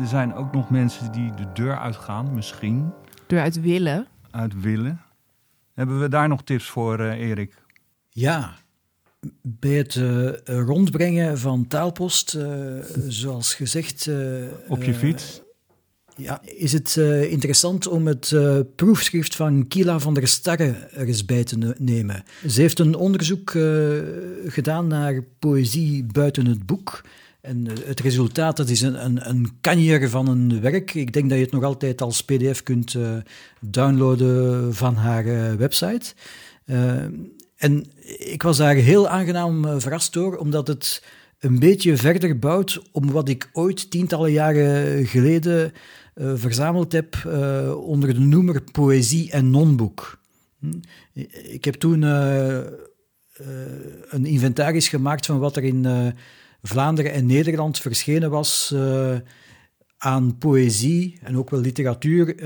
zijn ook nog mensen die de deur uitgaan, misschien. Deur uit willen. Uit willen. Hebben we daar nog tips voor, uh, Erik? Ja, bij het uh, rondbrengen van taalpost, uh, zoals gezegd. Op je fiets? Ja, is het uh, interessant om het uh, proefschrift van Kila van der Starre er eens bij te nemen. Ze heeft een onderzoek uh, gedaan naar poëzie buiten het boek. En het resultaat dat is een, een, een kanjer van een werk. Ik denk dat je het nog altijd als pdf kunt downloaden van haar website. en ik was daar heel aangenaam verrast door, omdat het een beetje verder bouwt om wat ik ooit tientallen jaren geleden verzameld heb onder de noemer Poëzie en Non-boek. Hm? Ik heb toen een inventaris gemaakt van wat er in Vlaanderen en Nederland verschenen was aan poëzie en ook wel literatuur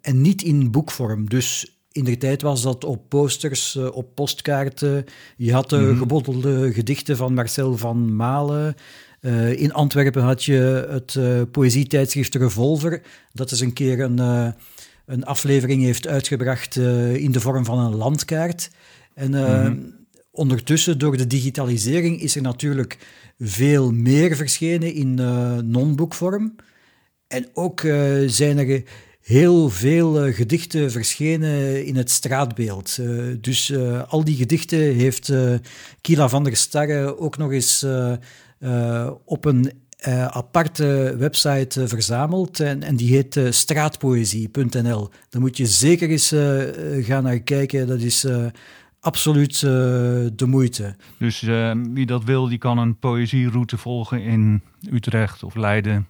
en niet in boekvorm. Dus in de tijd was dat op posters, op postkaarten. Je had de mm gebottelde gedichten van Marcel van Malen. Uh, in Antwerpen had je het uh, poëzietijdschrift Revolver, dat is een keer een, uh, een aflevering heeft uitgebracht in de vorm van een landkaart. En mm ondertussen, door de digitalisering, is er natuurlijk veel meer verschenen in non-boekvorm. En ook zijn er heel veel gedichten verschenen in het straatbeeld. dus al die gedichten heeft Kila van der Starre ook nog eens op een aparte website verzameld en, en, die heet straatpoëzie.nl. Daar moet je zeker eens gaan naar kijken. Dat is absoluut de moeite. Dus wie dat wil, die kan een poëzieroute volgen in Utrecht of Leiden.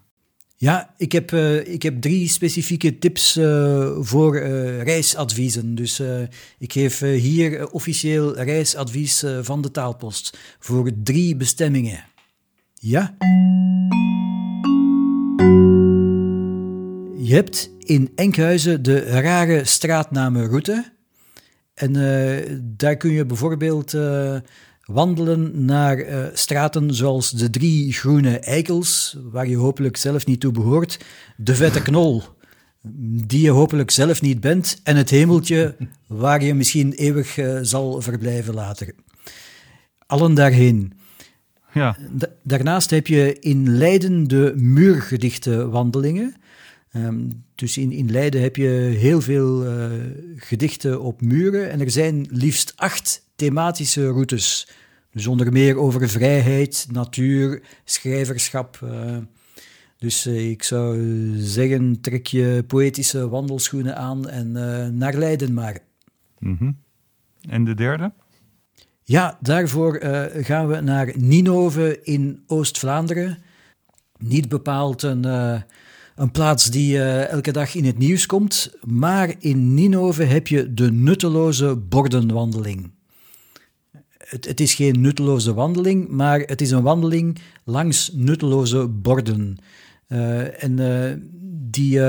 Ja, ik heb, ik heb drie specifieke tips voor reisadviezen. Dus ik geef hier officieel reisadvies van de taalpost voor drie bestemmingen. Ja. Je hebt in Enkhuizen de rare straatnamenroute. En uh, daar kun je bijvoorbeeld uh, wandelen naar uh, straten zoals de drie groene eikels, waar je hopelijk zelf niet toe behoort, de vette knol, die je hopelijk zelf niet bent, en het hemeltje, waar je misschien eeuwig zal verblijven later. Allen daarheen. Ja. daarnaast heb je in Leiden de muurgedichtenwandelingen. Um, dus in, in Leiden heb je heel veel uh, gedichten op muren en er zijn liefst acht thematische routes. Dus onder meer over vrijheid, natuur, schrijverschap. Uh, dus uh, ik zou zeggen, trek je poëtische wandelschoenen aan en naar Leiden maar. Mm -hmm. En de derde? Ja, daarvoor gaan we naar Ninove in Oost-Vlaanderen. Niet bepaald een, een plaats die uh, elke dag in het nieuws komt, maar in Ninove heb je de nutteloze bordenwandeling. Het, het, is geen nutteloze wandeling, maar het is een wandeling langs nutteloze borden. en die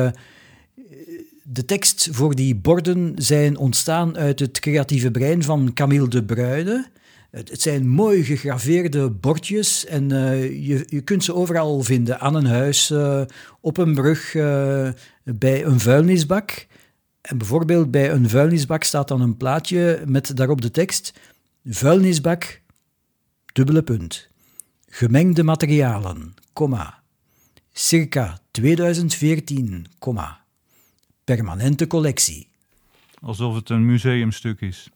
de tekst voor die borden zijn ontstaan uit het creatieve brein van Camille de Bruyne. Het, zijn mooi gegraveerde bordjes en uh, je, je kunt ze overal vinden. Aan een huis, uh, op een brug, uh, bij een vuilnisbak. En bijvoorbeeld bij een vuilnisbak staat dan een plaatje met daarop de tekst: vuilnisbak, dubbele punt. Gemengde materialen, komma. Circa 2014, komma permanente collectie. Alsof het een museumstuk is.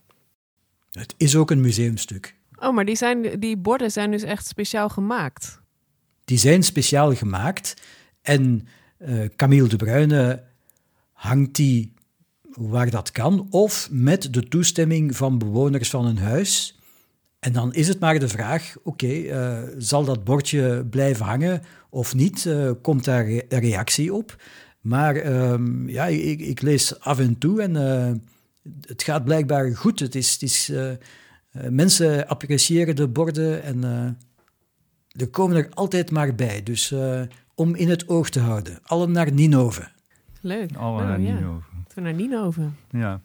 Het is ook een museumstuk. Oh, maar die, zijn, die borden zijn dus echt speciaal gemaakt? Die zijn speciaal gemaakt. En uh, Camille de Bruyne hangt die waar dat kan, of met de toestemming van bewoners van een huis. En dan is het maar de vraag: oké, okay, uh, zal dat bordje blijven hangen of niet? Uh, komt daar re reactie op? Maar um, ja, ik, ik, lees af en toe en het gaat blijkbaar goed. Het is, het is, uh, mensen appreciëren de borden en er komen er altijd maar bij. Dus om in het oog te houden. Allen naar Ninove. Leuk. Allen oh, naar ja. Ninove. naar Ninove. Ja.